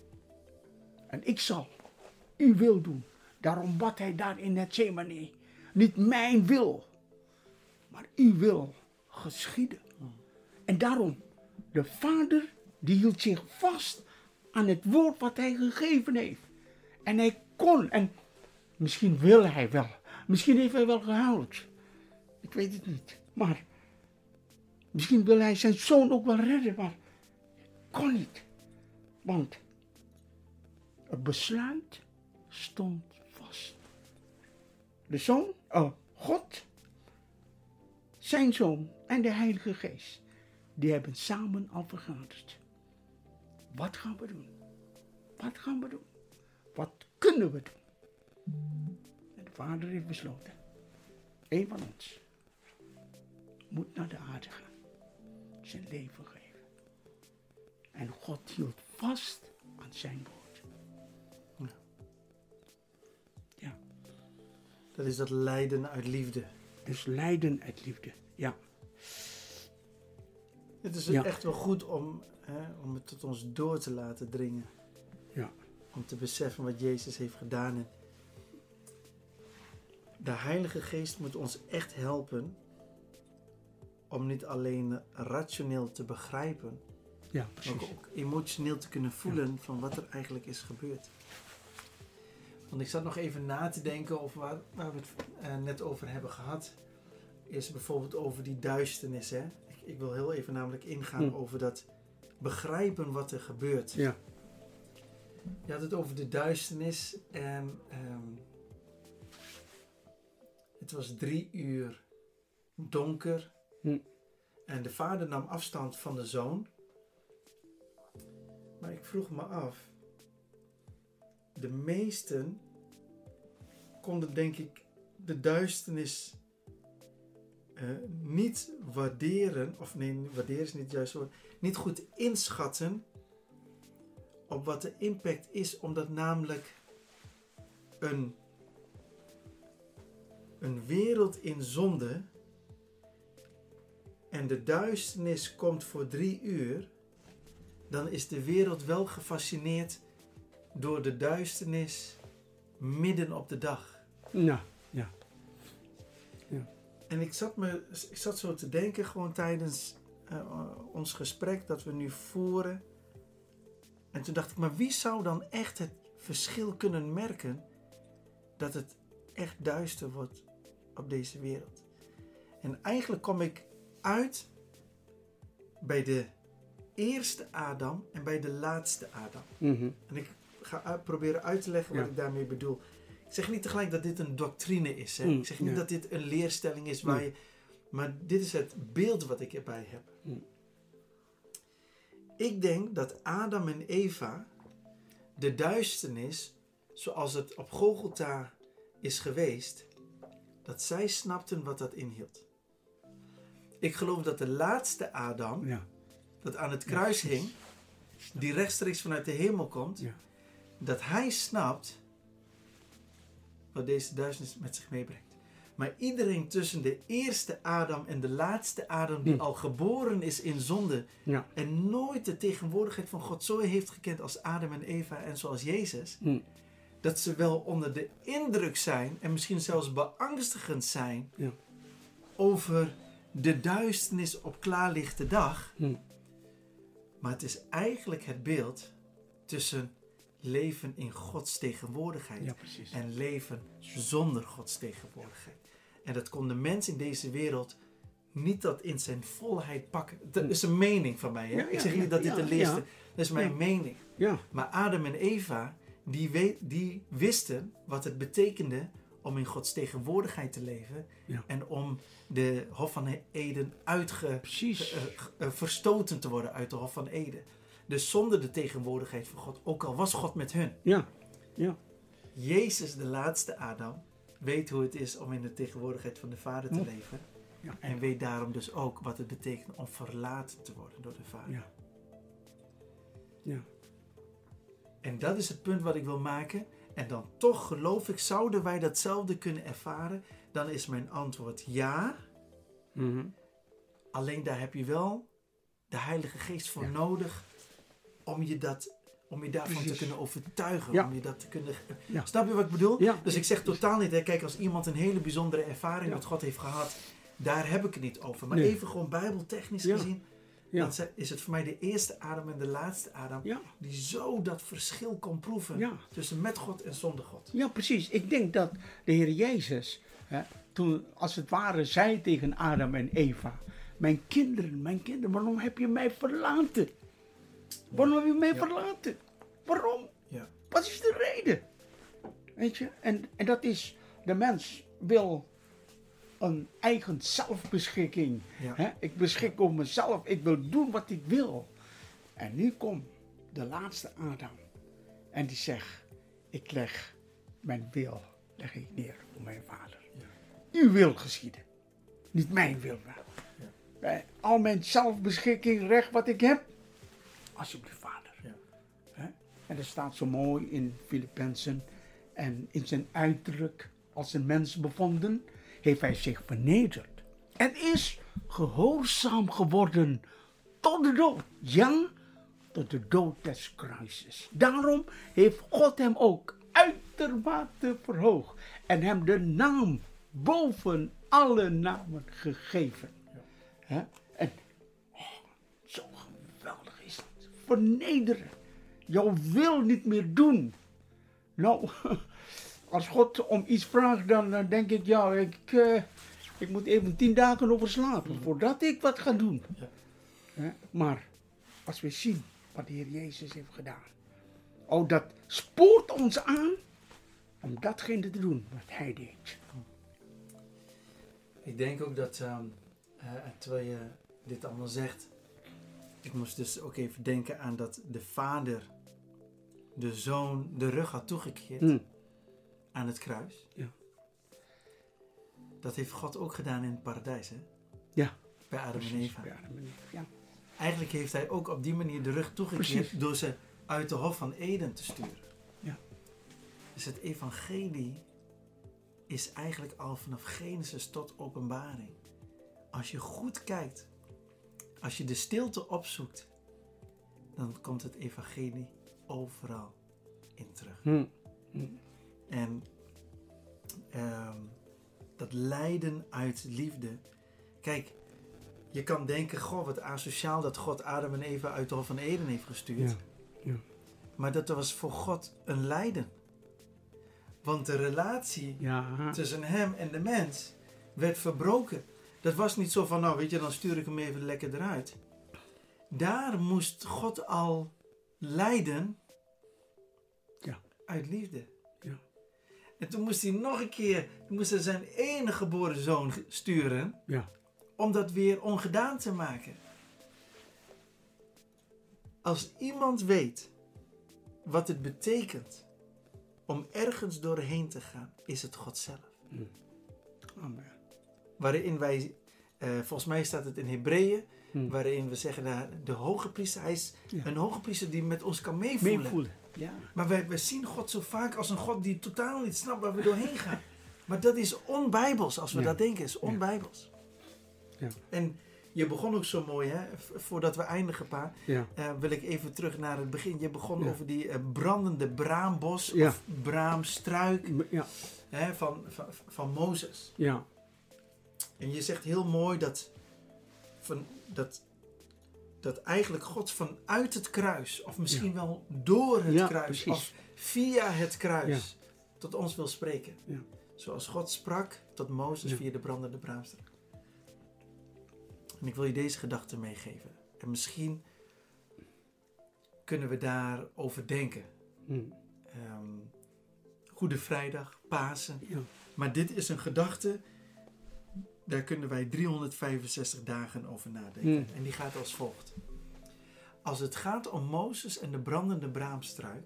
En ik zal uw wil doen. Daarom bad hij daar in het Zemane. Niet mijn wil, maar uw wil geschieden. En daarom, de vader die hield zich vast aan het woord wat hij gegeven heeft. En hij kon, en misschien wil hij wel, misschien heeft hij wel gehuild. Ik weet het niet. Maar misschien wil hij zijn zoon ook wel redden, maar kon niet. Want het besluit stond. De zoon, oh, God, zijn zoon en de Heilige Geest, die hebben samen al vergaderd. Wat gaan we doen? Wat gaan we doen? Wat kunnen we doen? En de vader heeft besloten. Een van ons moet naar de aarde gaan. Zijn leven geven. En God hield vast aan zijn woord. Dat is dat lijden uit liefde. dus lijden uit liefde. Ja, Het is Ja. echt wel goed om, hè, om het tot ons door te laten dringen. ja, Om te beseffen wat Jezus heeft gedaan. En de Heilige Geest moet ons echt helpen om niet alleen rationeel te begrijpen, ja, maar ook emotioneel te kunnen voelen van wat er eigenlijk is gebeurd. Want ik zat nog even na te denken over waar, waar we het eh, net over hebben gehad. Is bijvoorbeeld over die duisternis. Hè? Ik, ik wil heel even namelijk ingaan Hm. over dat begrijpen wat er gebeurt. Ja, Je had het over de duisternis en ehm, het was drie uur donker. Hm. En de vader nam afstand van de zoon. Maar ik vroeg me af, de meesten konden denk ik de duisternis eh, niet waarderen, of nee, waarderen is niet het juiste woord, niet goed inschatten op wat de impact is, omdat namelijk een, een wereld in zonde en de duisternis komt voor drie uur, dan is de wereld wel gefascineerd door de duisternis midden op de dag. ja, ja. En ik zat, me, ik zat zo te denken, gewoon tijdens eh, ons gesprek dat we nu voeren. En toen dacht ik, maar wie zou dan echt het verschil kunnen merken dat het echt duister wordt op deze wereld? En eigenlijk kom ik uit bij de eerste Adam en bij de laatste Adam. Mhm. En ik ga uit- proberen uit te leggen wat Ja. ik daarmee bedoel. Ik zeg niet tegelijk dat dit een doctrine is. Hè? Mm, Ik zeg niet ja. dat dit een leerstelling is waar Nee. je. Maar dit is het beeld wat ik erbij heb. Mm. Ik denk dat Adam en Eva de duisternis, zoals het op Golgotha is geweest, dat zij snapten wat dat inhield. Ik geloof dat de laatste Adam, Ja. dat aan het kruis hing, die rechtstreeks vanuit de hemel komt, Ja. Dat hij snapt wat deze duisternis met zich meebrengt. Maar iedereen tussen de eerste Adam en de laatste Adam, die Hm. al geboren is in zonde Ja. en nooit de tegenwoordigheid van God zo heeft gekend als Adam en Eva en zoals Jezus, Hm. dat ze wel onder de indruk zijn en misschien zelfs beangstigend zijn Ja. over de duisternis op klaarlichte dag. Hm. Maar het is eigenlijk het beeld tussen leven in Gods tegenwoordigheid Ja, en leven zonder Gods tegenwoordigheid. En dat kon de mens in deze wereld niet dat in zijn volheid pakken. Dat is een mening van mij. Hè? Ja, Ik zeg niet dat dit een leerste. Dat is mijn mening. Ja. Maar Adam en Eva, die, we- die wisten wat het betekende om in Gods tegenwoordigheid te leven. Ja. En om de Hof van Eden uitge, Precies. eh, eh, verstoten te worden uit de Hof van Eden. Dus zonder de tegenwoordigheid van God, ook al was God met hun. Ja. Ja. Jezus, de laatste Adam, weet hoe het is om in de tegenwoordigheid van de Vader te leven. Ja. En weet daarom dus ook wat het betekent om verlaten te worden door de Vader. Ja. Ja. En dat is het punt wat ik wil maken. En dan toch geloof ik, zouden wij datzelfde kunnen ervaren? Dan is mijn antwoord ja. Mhm. Alleen daar heb je wel de Heilige Geest voor Ja. nodig om je, dat, om je daarvan Precies. te kunnen overtuigen. Ja. Om je dat te kunnen... Ja. Snap je wat ik bedoel? Ja. Dus ik zeg totaal niet, hè, kijk, als iemand een hele bijzondere ervaring met God heeft gehad, daar heb ik het niet over. Maar Nee. even gewoon bijbeltechnisch gezien, dan is het voor mij de eerste Adam en de laatste Adam die zo dat verschil kon proeven tussen met God en zonder God. Ja, precies. Ik denk dat de Heer Jezus, hè, toen als het ware zei tegen Adam en Eva: Mijn kinderen, mijn kinderen, waarom heb je mij verlaten? Waarom heb je mij Ja. verlaten? Waarom? Ja. Wat is de reden? Weet je, en, en dat is, de mens wil een eigen zelfbeschikking. Ja. Hè? Ik beschik over mezelf, ik wil doen wat ik wil. En nu komt de laatste Adam en die zegt, ik leg mijn wil leg ik neer voor mijn vader. Uw wil geschieden, niet mijn wil. Bij al mijn zelfbeschikking, recht wat ik heb, alsjeblieft vader. Ja. Hè? En dat staat zo mooi in Filippenzen. En in zijn uiterlijk als een mens bevonden, heeft hij zich vernederd. En is gehoorzaam geworden tot de dood. Ja, tot de dood des kruises. Daarom heeft God hem ook uitermate verhoogd. En hem de naam boven alle namen gegeven. En Vernederen. Jouw wil niet meer doen. Nou, als God om iets vraagt, dan denk ik, ja, ik, eh, ik moet even tien dagen over slapen voordat ik wat ga doen. Ja. Maar als we zien wat de Heer Jezus heeft gedaan, oh, dat spoort ons aan om datgene te doen wat Hij deed. Ik denk ook dat, ehm, eh, terwijl je dit allemaal zegt, ik moest dus ook even denken aan dat de vader de zoon de rug had toegekeerd Hm. aan het kruis. Ja. Dat heeft God ook gedaan in het paradijs, hè? Ja, Bij Adam en. Eva. Ja, dat ben ik. ja. Eigenlijk heeft hij ook op die manier de rug toegekeerd Precies. door ze uit de Hof van Eden te sturen. Ja. Dus het evangelie is eigenlijk al vanaf Genesis tot openbaring. Als je goed kijkt, als je de stilte opzoekt, dan komt het evangelie overal in terug. Hm. En ehm, dat lijden uit liefde. Kijk, je kan denken, goh, wat asociaal dat God Adam en Eva uit de Hof van Eden heeft gestuurd. Ja, ja. Maar dat was voor God een lijden. Want de relatie Ja. tussen hem en de mens werd verbroken. Dat was niet zo van, nou weet je, dan stuur ik hem even lekker eruit. Daar moest God al lijden Ja. uit liefde. Ja. En toen moest hij nog een keer, toen moest hij zijn enige geboren zoon sturen Ja. om dat weer ongedaan te maken. Als iemand weet wat het betekent om ergens doorheen te gaan, is het God zelf. Amen. Waarin wij, eh, volgens mij staat het in Hebreeën, Hm. waarin we zeggen nou, de hoge priester, hij is Ja. een hoge priester die met ons kan meevoelen. Meevoelen. Ja. Maar wij, wij zien God zo vaak als een God die totaal niet snapt waar we doorheen gaan. Maar dat is onbijbels, als we Ja. dat denken, is onbijbels. Ja. En je begon ook zo mooi, hè? voordat we eindigen, pa, Ja. eh, wil ik even terug naar het begin. Je begon Ja. over die eh, brandende braambos of braamstruik Ja. hè, van, van, van Mozes. Ja. En je zegt heel mooi dat, van, dat, dat eigenlijk God vanuit het kruis, of misschien wel door het Ja, kruis, precies. of via het kruis, tot ons wil spreken. Ja. Zoals God sprak tot Mozes via de brandende braamstruik. En ik wil je deze gedachte meegeven. En misschien kunnen we daarover denken. Hm. Ehm, Goede Vrijdag, Pasen. Ja. Maar dit is een gedachte, daar kunnen wij 365 dagen over nadenken. Hmm. En die gaat als volgt. Als het gaat om Mozes en de brandende braamstruik,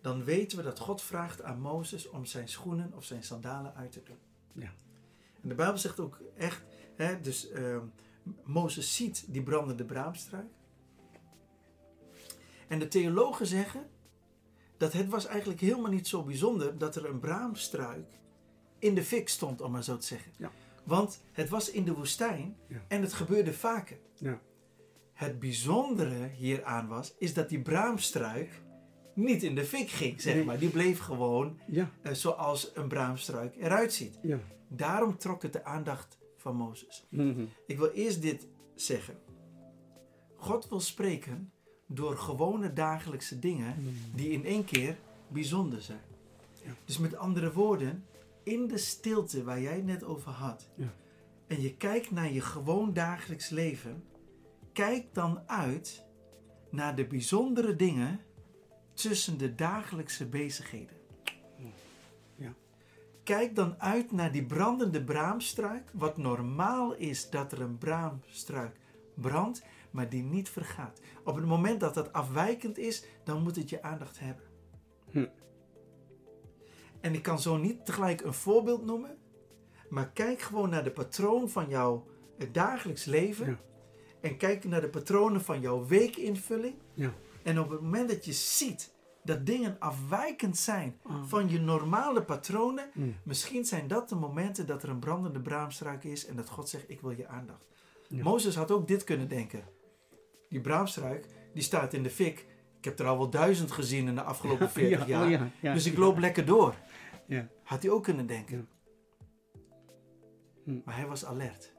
dan weten we dat God vraagt aan Mozes om zijn schoenen of zijn sandalen uit te doen. Ja. En de Bijbel zegt ook echt, hè, dus ehm, Mozes ziet die brandende braamstruik. En de theologen zeggen dat het was eigenlijk helemaal niet zo bijzonder dat er een braamstruik in de fik stond, om maar zo te zeggen. Ja. Want het was in de woestijn Ja. en het gebeurde vaker. Ja. Het bijzondere hieraan was, is dat die braamstruik niet in de fik ging, zeg Nee. maar. Die bleef gewoon Ja. eh, zoals een braamstruik eruit ziet. Ja. Daarom trok het de aandacht van Mozes. Mhm. Ik wil eerst dit zeggen. God wil spreken door gewone dagelijkse dingen die in één keer bijzonder zijn. Ja. Dus met andere woorden, in de stilte waar jij het net over had, Ja. en je kijkt naar je gewoon dagelijks leven, kijk dan uit naar de bijzondere dingen tussen de dagelijkse bezigheden. Ja. Kijk dan uit naar die brandende braamstruik, wat normaal is dat er een braamstruik brandt, maar die niet vergaat. Op het moment dat dat afwijkend is, dan moet het je aandacht hebben. Hm. En ik kan zo niet tegelijk een voorbeeld noemen, maar kijk gewoon naar de patroon van jouw dagelijks leven. Ja. En kijk naar de patronen van jouw weekinvulling. Ja. En op het moment dat je ziet dat dingen afwijkend zijn Ah. van je normale patronen, Hm. misschien zijn dat de momenten dat er een brandende braamstruik is en dat God zegt: Ik wil je aandacht. Ja. Mozes had ook dit kunnen denken. Die braamstruik, die staat in de fik. Ik heb er al wel duizend gezien in de afgelopen 40 Ja, jaar. ja, ja. Dus ik loop lekker door. Ja. Had hij ook kunnen denken. Hm. Maar hij was alert.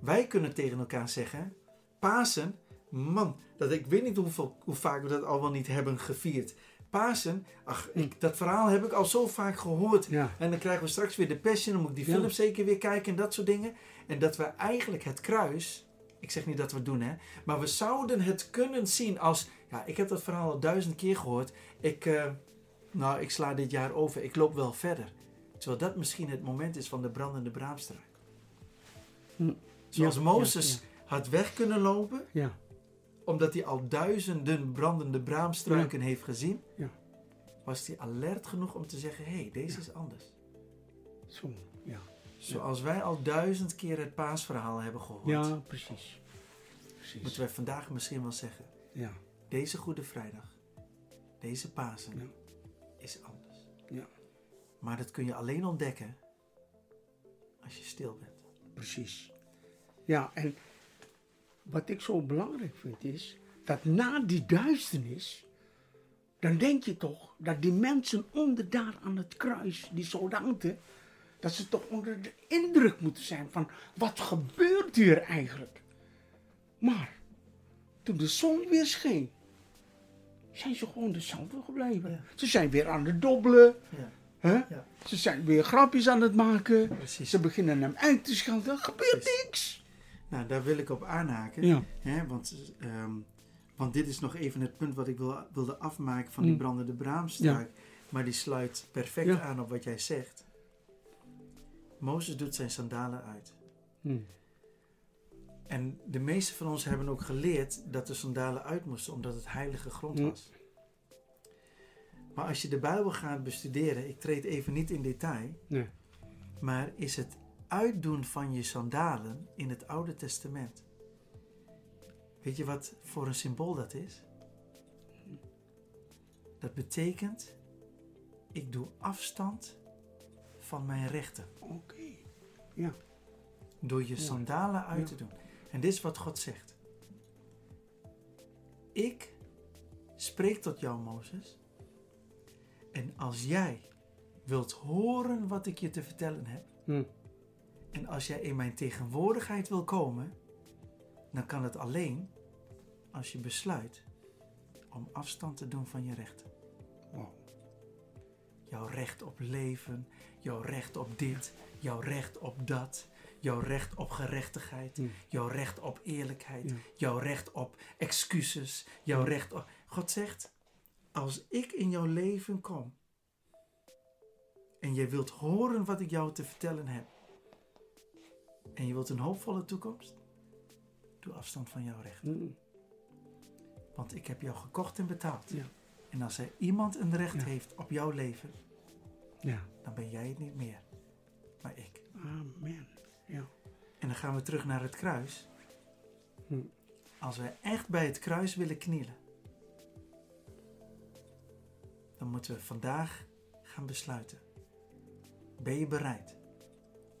Wij kunnen tegen elkaar zeggen: Pasen, man, dat ik weet niet hoeveel, hoe vaak we dat al wel niet hebben gevierd. Pasen, ach, ik, dat verhaal heb ik al zo vaak gehoord. Ja. En dan krijgen we straks weer de Passion, dan moet ik die Ja. film zeker weer kijken en dat soort dingen. En dat we eigenlijk het kruis, ik zeg niet dat we het doen hè, maar we zouden het kunnen zien als, ja, ik heb dat verhaal al duizend keer gehoord. Ik, eh, nou, ik sla dit jaar over, ik loop wel verder. Terwijl dat misschien het moment is van de brandende braamstruik. Hm. Zoals Ja, Mozes ja, had weg kunnen lopen, Ja. omdat hij al duizenden brandende braamstruiken heeft gezien, Ja. was hij alert genoeg om te zeggen, hé, hey, deze is anders. Zo. Ja. Zoals wij al duizend keer het paasverhaal hebben gehoord, Ja, precies. Precies. moeten wij vandaag misschien wel zeggen, Ja. deze Goede Vrijdag, deze Pasen. Is anders. Ja. Maar dat kun je alleen ontdekken als je stil bent. Precies. Ja, en wat ik zo belangrijk vind is dat na die duisternis, dan denk je toch dat die mensen onder daar aan het kruis, die soldaten, dat ze toch onder de indruk moeten zijn van wat gebeurt hier eigenlijk. Maar toen de zon weer scheen zijn ze gewoon dezelfde gebleven. Ja. Ze zijn weer aan het dobbelen. Ja, Hè? Ja. Ze zijn weer grapjes aan het maken. precies. Ze beginnen hem uit te schelden. Er gebeurt Precies. niks. Nou, daar wil ik op aanhaken. Hè, want, ehm, want dit is nog even het punt wat ik wil, wilde afmaken van die Mm. brandende braamstruik. Maar die sluit perfect aan op wat jij zegt. Mozes doet zijn sandalen uit. Hm. En de meeste van ons hebben ook geleerd dat de sandalen uit moesten omdat het heilige grond was. Maar als je de Bijbel gaat bestuderen, ik treed even niet in detail, Nee. maar is het uitdoen van je sandalen in het Oude Testament. Weet je wat voor een symbool dat is? Dat betekent, ik doe afstand van mijn rechten. Oké. Ja. Door je sandalen uit Ja. te doen. En dit is wat God zegt. Ik spreek tot jou, Mozes. En als jij wilt horen wat ik je te vertellen heb, Hm. en als jij in mijn tegenwoordigheid wil komen, dan kan het alleen als je besluit om afstand te doen van je rechten. Jouw recht op leven, jouw recht op dit, jouw recht op dat, jouw recht op gerechtigheid, Hm. jouw recht op eerlijkheid, jouw recht op excuses, jouw Ja. recht op. God zegt: Als ik in jouw leven kom en je wilt horen wat ik jou te vertellen heb, en je wilt een hoopvolle toekomst, doe afstand van jouw recht. Hm. Want ik heb jou gekocht en betaald. Ja. En als er iemand een recht Ja. heeft op jouw leven, Ja. dan ben jij het niet meer, maar ik. Amen. Ja. En dan gaan we terug naar het kruis. Hm. Als wij echt bij het kruis willen knielen, dan moeten we vandaag gaan besluiten. Ben je bereid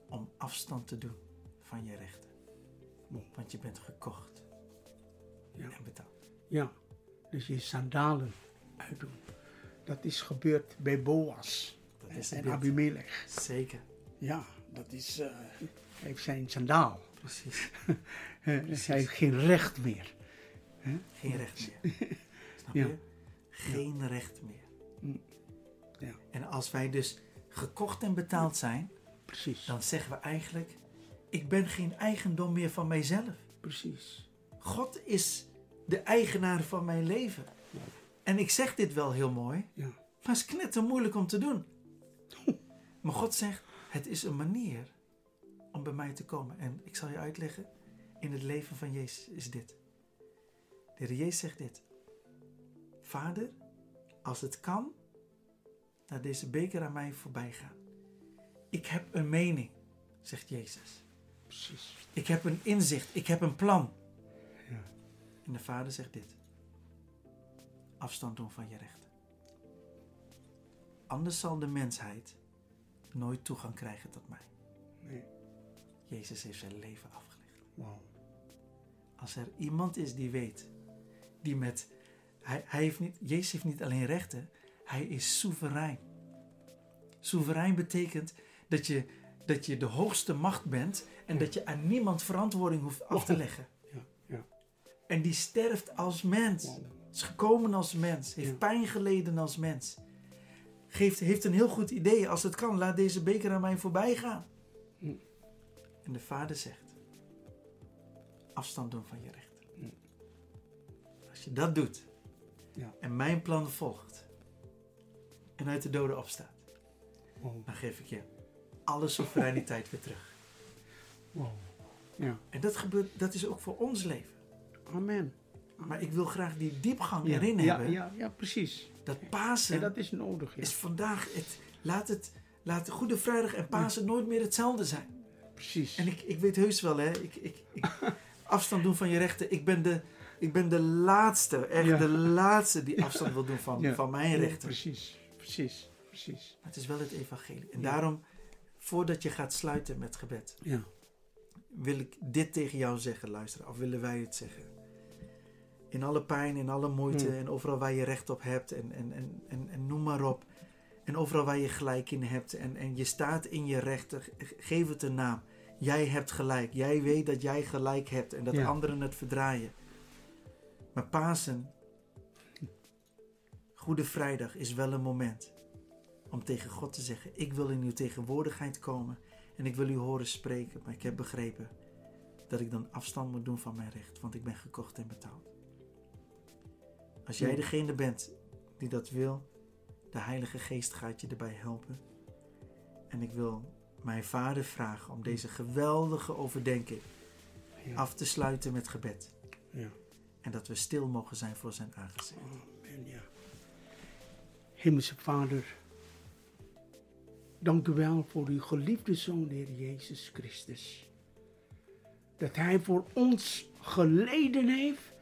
om afstand te doen van je rechten? Want je bent gekocht Ja. en betaald. Ja. Dus je sandalen uitdoen. Dat is gebeurd bij Boas Dat is en het beeld. Abimelech. Zeker, Ja, dat is. eh, heeft zijn sandaal. precies. Eh, hij heeft geen recht meer. Geen recht meer. Snap Ja. je? Geen recht meer. Hm. Ja. En als wij dus gekocht en betaald zijn, Precies. dan zeggen we eigenlijk: ik ben geen eigendom meer van mijzelf. Precies. God is de eigenaar van mijn leven. Ja. En ik zeg dit wel heel mooi, Ja. maar het is knetter moeilijk om te doen. Maar God zegt: het is een manier om bij mij te komen. En ik zal je uitleggen: in het leven van Jezus is dit. De Heer Jezus zegt dit: Vader, als het kan, laat deze beker aan mij voorbij gaan. Ik heb een mening, zegt Jezus. Precies. Ik heb een inzicht, ik heb een plan. Ja. En de vader zegt dit. Afstand doen van je rechten. Anders zal de mensheid nooit toegang krijgen tot mij. Nee. Jezus heeft zijn leven afgelegd. Wauw. Als er iemand is die weet, die met, hij, hij heeft niet, Jezus heeft niet alleen rechten, hij is soeverein. Soeverein betekent dat je, dat je de hoogste macht bent en Ja. dat je aan niemand verantwoording hoeft af te leggen. Ja. Ja. En die sterft als mens. Is gekomen als mens. Heeft pijn geleden als mens. Geeft, heeft een heel goed idee. Als het kan, laat deze beker aan mij voorbij gaan. En de vader zegt: afstand doen van je rechten. Hm. Als je dat doet Ja. en mijn plan volgt en uit de doden opstaat, dan geef ik je alle soevereiniteit weer terug. Wauw. Ja. En dat, gebeurt, dat is ook voor ons leven. Amen. Maar ik wil graag die diepgang Ja. erin hebben. Ja, ja, precies. Dat Pasen En dat is nodig. Is vandaag, het, laat, het, laat de Goede Vrijdag en Pasen nooit meer hetzelfde zijn. Precies. En ik, ik weet heus wel, hè, ik, ik, ik, afstand doen van je rechten. Ik ben de, ik ben de laatste, echt Ja. de laatste die afstand wil doen van, Ja. van mijn Ja, rechten. precies. Precies. Precies. Maar het is wel het evangelie. En daarom, voordat je gaat sluiten met gebed, Ja. wil ik dit tegen jou zeggen, luisteren. Of willen wij het zeggen? In alle pijn, in alle moeite Hmm. en overal waar je recht op hebt en, en, en, en, en noem maar op. En overal waar je gelijk in hebt en, en je staat in je rechten, ge- geef het een naam. Jij hebt gelijk. Jij weet dat jij gelijk hebt en dat Ja. anderen het verdraaien. Maar Pasen Goede Vrijdag is wel een moment om tegen God te zeggen: Ik wil in uw tegenwoordigheid komen en ik wil u horen spreken, maar ik heb begrepen dat ik dan afstand moet doen van mijn recht, want ik ben gekocht en betaald. Als jij degene bent die dat wil, de Heilige Geest gaat je erbij helpen. En ik wil mijn vader vragen om deze geweldige overdenking Ja. af te sluiten met gebed. Ja. En dat we stil mogen zijn voor zijn aangezicht. Amen, ja. Hemelse Vader, dank u wel voor uw geliefde Zoon, de Heer Jezus Christus. Dat Hij voor ons geleden heeft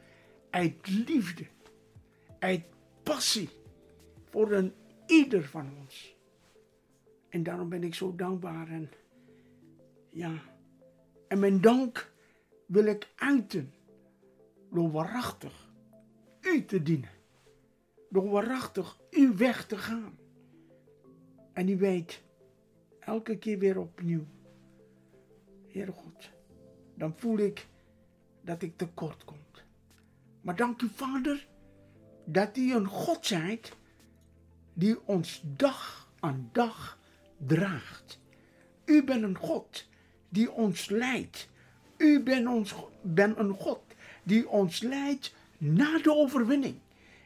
uit liefde, uit passie voor een ieder van ons. En daarom ben ik zo dankbaar en ja, en mijn dank wil ik uiten door waarachtig u te dienen. Door waarachtig uw weg te gaan. En u weet, elke keer weer opnieuw. Heer God, dan voel ik dat ik tekort kom. Maar dank u Vader, dat u een God zijt die ons dag aan dag draagt. U bent een God die ons leidt. U bent, ons, bent een God die ons leidt naar de overwinning.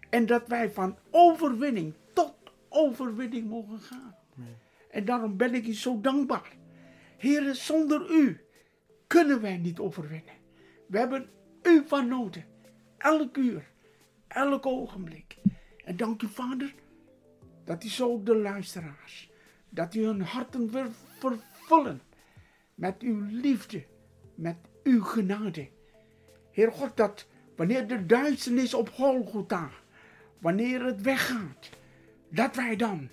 En dat wij van overwinning tot overwinning mogen gaan. En daarom ben ik u zo dankbaar. Heren, zonder u kunnen wij niet overwinnen. We hebben u van nodig. Elk uur, elk ogenblik. En dank u, Vader, dat u zo de luisteraars, dat u hun harten wil vervullen met uw liefde, met uw genade. Heer God, dat wanneer de duisternis op Golgotha, wanneer het weggaat, dat wij dan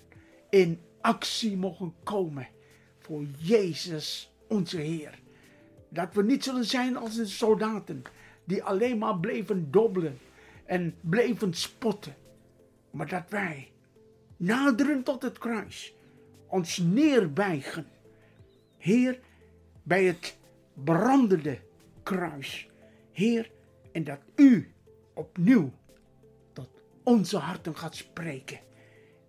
in actie mogen komen voor Jezus onze Heer. Dat we niet zullen zijn als de soldaten die alleen maar bleven dobbelen en bleven spotten. Maar dat wij naderen tot het kruis, ons neerbijgen. Heer, bij het brandende kruis. Heer, en dat u opnieuw tot onze harten gaat spreken.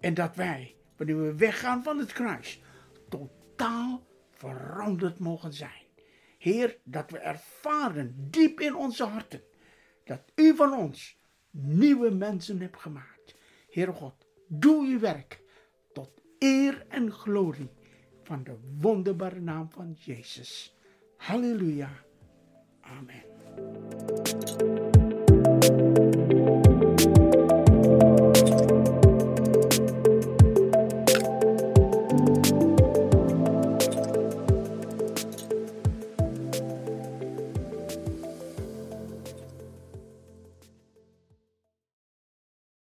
En dat wij, wanneer we weggaan van het kruis, totaal veranderd mogen zijn. Heer, dat we ervaren diep in onze harten dat u van ons nieuwe mensen hebt gemaakt. Heer God, doe uw werk tot eer en glorie van de wonderbare naam van Jezus. Halleluja. Amen.